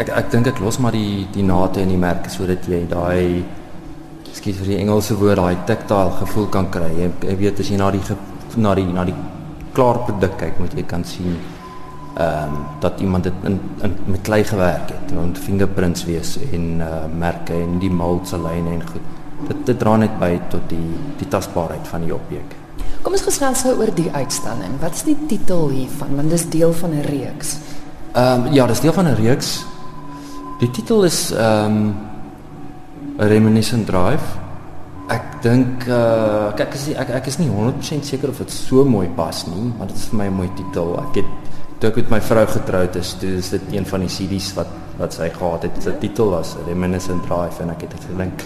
ek ek dink ek los maar die die nate en die merke sodat jy daai skiet vir die Engelse woord daai tactile gevoel kan kry. Jy, jy weet as jy na die na die na die klaar produk kyk, moet jy kan sien ehm um, dat iemand dit in, in met klei gewerk het, want fingerprints wees en uh, merke en die mold lyne en goed. Dit dit dra net by tot die die tasbaarheid van die objek. Kom ons gesels oor die uitstalling. Wat is die titel hiervan? Want dis deel van 'n reeks. Ehm um, ja, dis deel van 'n reeks. Die titel is ehm um, Reminiscent Drive. Ek dink uh kyk ek is ek ek is nie 100% seker of dit so mooi pas nie, maar dit is vir my 'n mooi titel. Ek het toe ek met my vrou getroud is, toe is dit een van die CD's wat wat sy gehad het. Sy titel was Reminiscent Drive en ek het gedink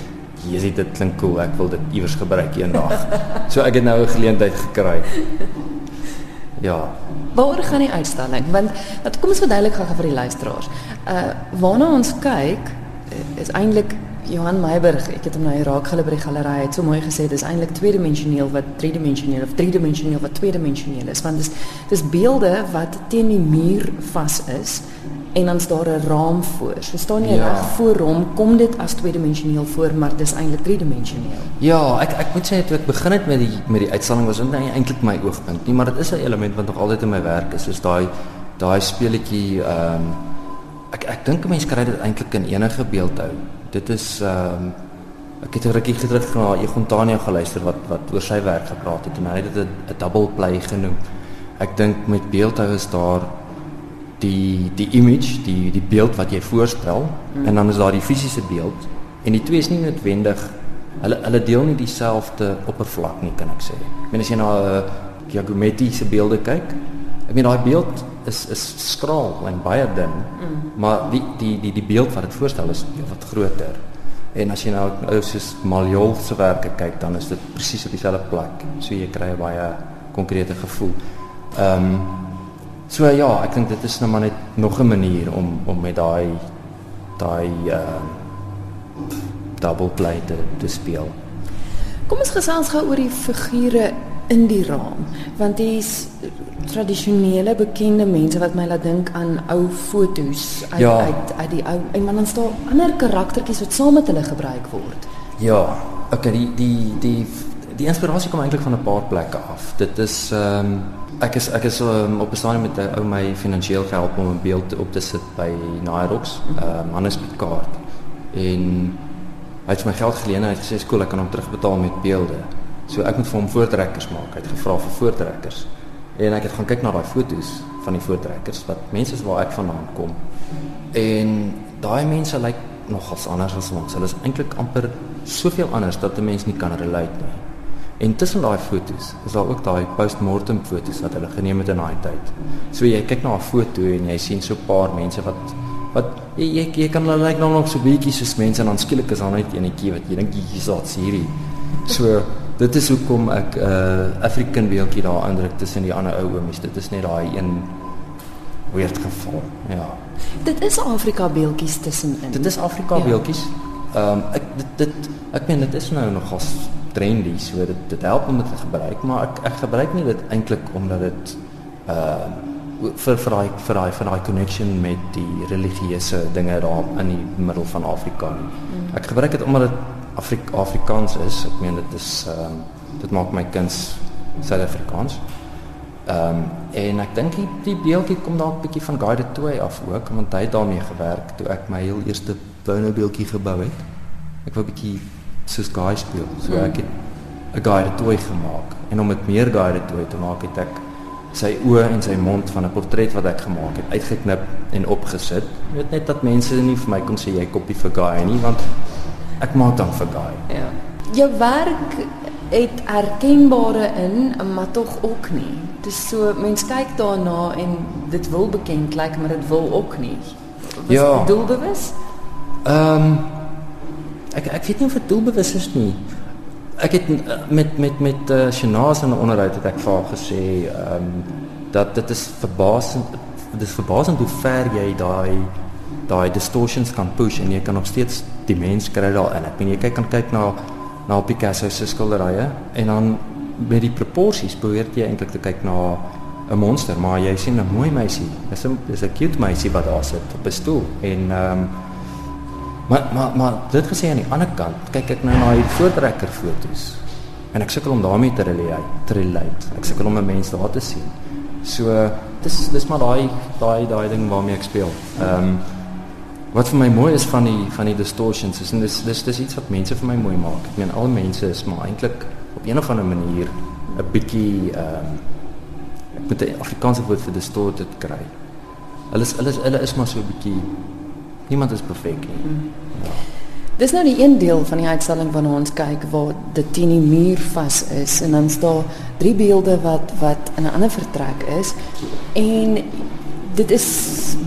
Jesusie dit klink cool. Ek wil dit iewers gebruik eendag. so ek het nou 'n geleentheid gekry. Ja. Waaroor gaan die uitstalling? Want dat kom ons verduidelik gou vir die luisteraars. Uh waarna ons kyk is eintlik Johan Meiberg, ek het hom nou raak gehulle by die galery het so mooi gesê dis eintlik tweedimensioneel wat driedimensioneel of driedimensioneel wat tweedimensioneel is want dis dis beelde wat teen die muur vas is en dan's daar 'n raam voor. So staan jy ja. reg voor hom, kom dit as tweedimensioneel voor, maar dis eintlik driedimensioneel. Ja, ek ek moet sê toe ek begin het met die met die uitstalling was dit eintlik my oogpunt nie, maar dit is 'n element wat nog altyd in my werk is, soos daai daai speletjie ehm um, ek ek dink 'n mens kry dit eintlik in enige beeldhou. Dit is ehm um, ek het 'n rukkie terug na Egontania geluister wat wat oor sy werk gepraat het en hy het dit 'n double play genoem. Ek dink met beeldhou is daar die die image, die die beeld wat jy voorstel mm. en dan is daar die fisiese beeld en die twee is nie noodwendig hulle hulle deel nie dieselfde oppervlak nie kan ek sê. Ek meen as jy na 'n uh, geometriese beelde kyk, ek meen daai beeld is is skraal en baie dun, mm. maar die die die die beeld wat dit voorstel is wat groter. En as jy nou ou soos Maljol se werke kyk, dan is dit presies op dieselfde plek. So jy kry 'n baie konkrete gevoel. Ehm um, So ja, ek dink dit is nou maar net nog 'n manier om om met daai daai uh double play te te speel. Kom ons gesels gou oor die figure in die raam, want dis tradisionele bekende mense wat my laat dink aan ou fotos uit ja. uit uit die ou en man dan staan ander karaktertjies wat saam met hulle gebruik word. Ja, okay, die die die die inspirasie kom eintlik van 'n paar plekke af. Dit is ehm um, ek is ek is um, op 'n stadium met 'n ou my finansiëel gehelp om 'n beeld op te sit by Nairox, ehm uh, Hannes Picard. En hy het my geld geleen en hy het gesê skool ek kan hom terugbetaal met beelde. So ek moet vir hom voortrekkers maak. Hy het gevra vir voortrekkers. En ek het gaan kyk na daai foto's van die voortrekkers wat mense is waar ek vandaan kom. En daai mense lyk nogals anders as ons. Hulle is eintlik amper soveel anders dat 'n mens nie kan relate nie. En tussen daai foto's is daar ook daai postmortem foto's wat hulle geneem het in daai tyd. So jy kyk na 'n foto en jy sien so 'n paar mense wat wat jy jy, jy kan hulle lyk nou nog so bietjie soos mense en dan skielik is daar net enetjie wat jy dink hier's daats hierdie. So dit is hoekom ek 'n uh, African beeldjie daar indruk tussen die ander ou oomies. Dit is net daai een weird geval. Ja. Dit is Afrika beeldjies tussenin. Dit is Afrika ja. beeldjies. Ehm um, ek dit dit ek meen dit is nou nogals trendy so dit dit help om dit te gebruik maar ek ek gebruik nie dit eintlik omdat dit uh vir vir daai vir daai vir daai connection met die religieuse dinge daar in die middel van Afrika nie. Mm. Ek gebruik dit omdat dit Afrik Afrikaans is. Ek meen dit is ehm um, dit maak my kuns Suid-Afrikaans. Ehm um, en ek dink die, die beeldjie kom dalk 'n bietjie van Guided 2 af ook want hy het daarmee gewerk toe ek my heel eerste woonbeeldjie gebou het. Ek wou 'n bietjie soos guy speel. So ek het 'n guided toy gemaak en om dit meer guided toy te maak het ek sy oë en sy mond van 'n portret wat ek gemaak het uitgeknip en opgesit. Jy weet net dat mense nie vir my kon sê jy kopie vir guy nie want ek maak dan vir guy. Ja. Jou werk het erkenbare in, maar tog ook nie. Dis so mense kyk daarna en dit wil bekend lyk, maar dit wil ook nie. Was ja. doelbewus? Ehm um, ek ek weet nie of dit doelbewus is nie. Ek het eh, met met met uh, Shanaz in 'n onderhoud het ek vir haar gesê ehm um, dat dit is verbasend dit is verbasend hoe ver jy daai daai distortions kan push en jy kan nog steeds die mens kry daarin. Ek bedoel jy kyk kan kyk na na Picasso se skilderye en dan met die proporsies probeer jy eintlik te kyk na 'n monster, maar jy sien 'n mooi meisie. Dis 'n dis 'n cute meisie wat daar sit op 'n stoel en ehm um, maar maar maar dit gesê aan die ander kant, kyk ek nou na hierdie voortrekker foto's en ek sukkel om daarmee te relate, te relate. Ek sukkel om 'n mens daar te sien. So dis dis maar daai daai daai ding waarmee ek speel. Ehm um, wat vir my mooi is van die van die distortions is en dis dis dis iets wat mense vir my mooi maak. Ek meen al mense is maar eintlik op een of ander manier 'n bietjie ehm um, ek moet 'n Afrikaanse woord vir distorted kry. Hulle is hulle is hulle is maar so 'n bietjie niemand is perfek nie. Ja. Dis nou die een deel van die uitstalling waarna ons kyk waar dit teen die muur vas is en dan staan drie beelde wat wat in 'n ander vertrek is en dit is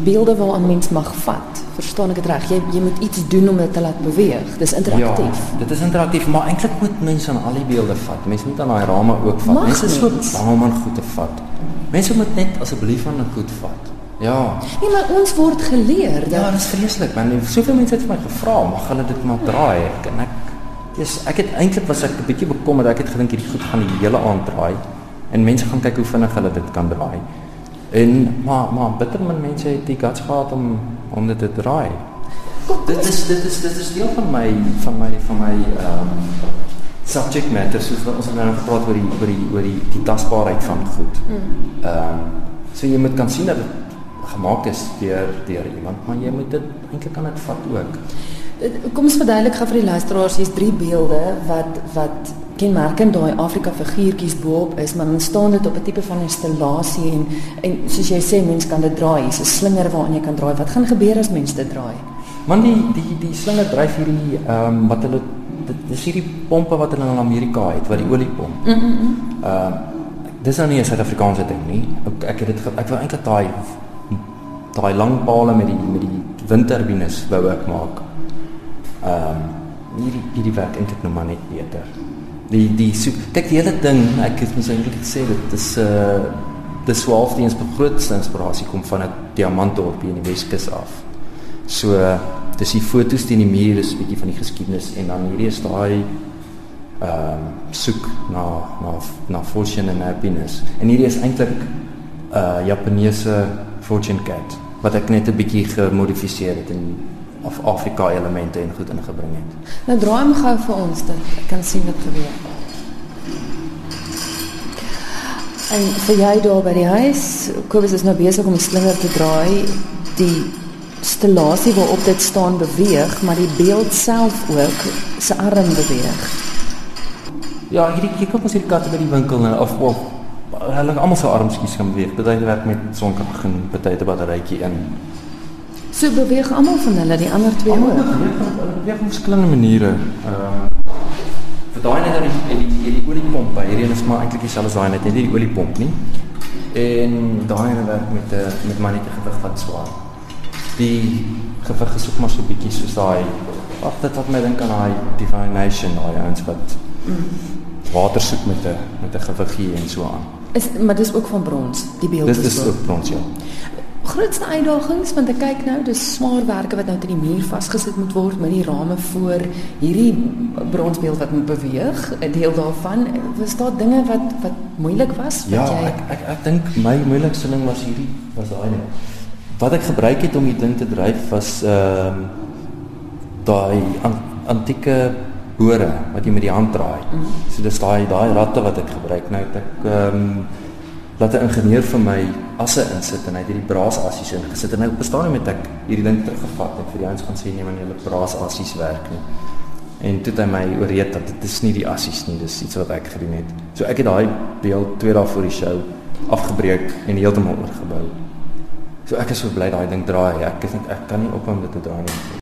beelde waar 'n mens mag vat. Verstaan ek dit reg? Jy jy moet iets doen om dit te laat beweeg. Dis interaktief. Ja, dit is interaktief, maar eintlik moet mense aan al die beelde vat. Mense moet aan daai rame ook vat. Mag mense is so bang om aan goed te vat. Mense moet net asseblief aan goed vat. Ja. Nee, maar ons word geleer dat Ja, dit is vreeslik man. Soveel mense het vir my gevra, mag hulle dit maar draai? Ek en ek Yes, ek het eintlik was ek 'n bietjie bekommerd. Ek het gedink hierdie goed gaan die hele aand draai en mense gaan kyk hoe vinnig hulle dit kan draai. En maar maar bitter min mense het die guts gehad om om dit te draai. Dit is dit is dit is deel van my van my van my ehm um, subject matter soos wat ons nou gepraat oor die oor die oor die die tasbaarheid van goed. Ehm um, so jy moet kan sien dat dit gemaak is deur deur iemand, maar jy moet dit eintlik aan dit vat ook. Kom ons verduidelik gou vir die luisteraars, hier's drie beelde wat wat kenmerkend daai Afrika figuurtjies bo-op is, maar dan staan dit op 'n tipe van installasie en en soos jy sê, mens kan dit draai. Hier's 'n slinger waaraan jy kan draai. Wat gaan gebeur as mens dit draai? Man die die die slinger dryf hierdie ehm um, wat hulle dit is hierdie pompe wat hulle in Amerika het, wat die oliepomp. Mm mm. mm. Ehm uh, dis nou nie 'n Suid-Afrikaanse ding nie. Ek, ek het dit ek wil eintlik daai daai lang pale met die met die windturbines wou ek maak. Ehm um, hierdie hierdie werk eintlik nou maar net beter. Die die soek kyk die hele ding, ek het mos eintlik gesê dit is 'n uh, die swaalfdiens grootste inspirasie kom van 'n diamantdorpie in die Weskus af. So dis die foto's teen die muur is 'n bietjie van die geskiedenis en dan hierdie is daai ehm um, soek na na na fortune and happiness. En hierdie is eintlik 'n uh, Japaneese fortune cat wat ek net 'n bietjie gemodifiseer het en of Afrika elemente en goed ingebring het. Nou draai hom gou vir ons dat ek kan sien wat gebeur. En vir jy daar by die huis, Kobus is nou besig om die slinger te draai. Die stellasie waarop dit staan beweeg, maar die beeld self ook se arm beweeg. Ja, hierdie kyk op ons hierdie katte by die winkel nou of of hulle almal se armskies kan beweeg. Party werk met sonkrag en party te batterytjie in. So beweeg almal van hulle, die ander twee ook. hulle beweeg op verskillende maniere. Ehm vir daai net dan die die hierdie oliepomp, hierdie is maar eintlik dieselfde as daai net, net nie die oliepomp nie. En daai ene werk met 'n met mannetjie gewig wat swaar. Die gewig is ook maar so bietjie soos daai ag dit wat my dink aan daai divination, daai ouens wat water soek met 'n met 'n gewiggie en so aan. Is maar dis ook van brons, die beeld Dis is dis ook. ook brons ja. Grootste uitdagings want ek kyk nou dis smaarwerke wat nou teen die muur vasgesit moet word met die rame voor hierdie bronsbeeld wat moet beweeg 'n deel daarvan was daar dinge wat wat moeilik was Ja, wat jy ek ek ek dink my moeilikste ding was hierdie was daai ding. Wat ek gebruik het om die ding te dryf was ehm um, daai an, antieke bore wat jy met die hand draai. Mm. So dis daai daai ratte wat ek gebruik. Nou het ek ehm um, laat 'n ingenieur vir my asse insit en hy het hierdie braasassies ingesit en nou bestaan net ek hierdie ding teruggevat en vir die ouens gaan sê nee man julle braasassies werk nie. En toe het hy my ooreed dat dit is nie die assies nie, dis iets wat ek gedoen het. So ek het daai beeld twee dae voor die show afgebreek en heeltemal oorgebou. So ek is so bly daai ding draai. Ek is net ek kan nie ophou om dit te draai nie.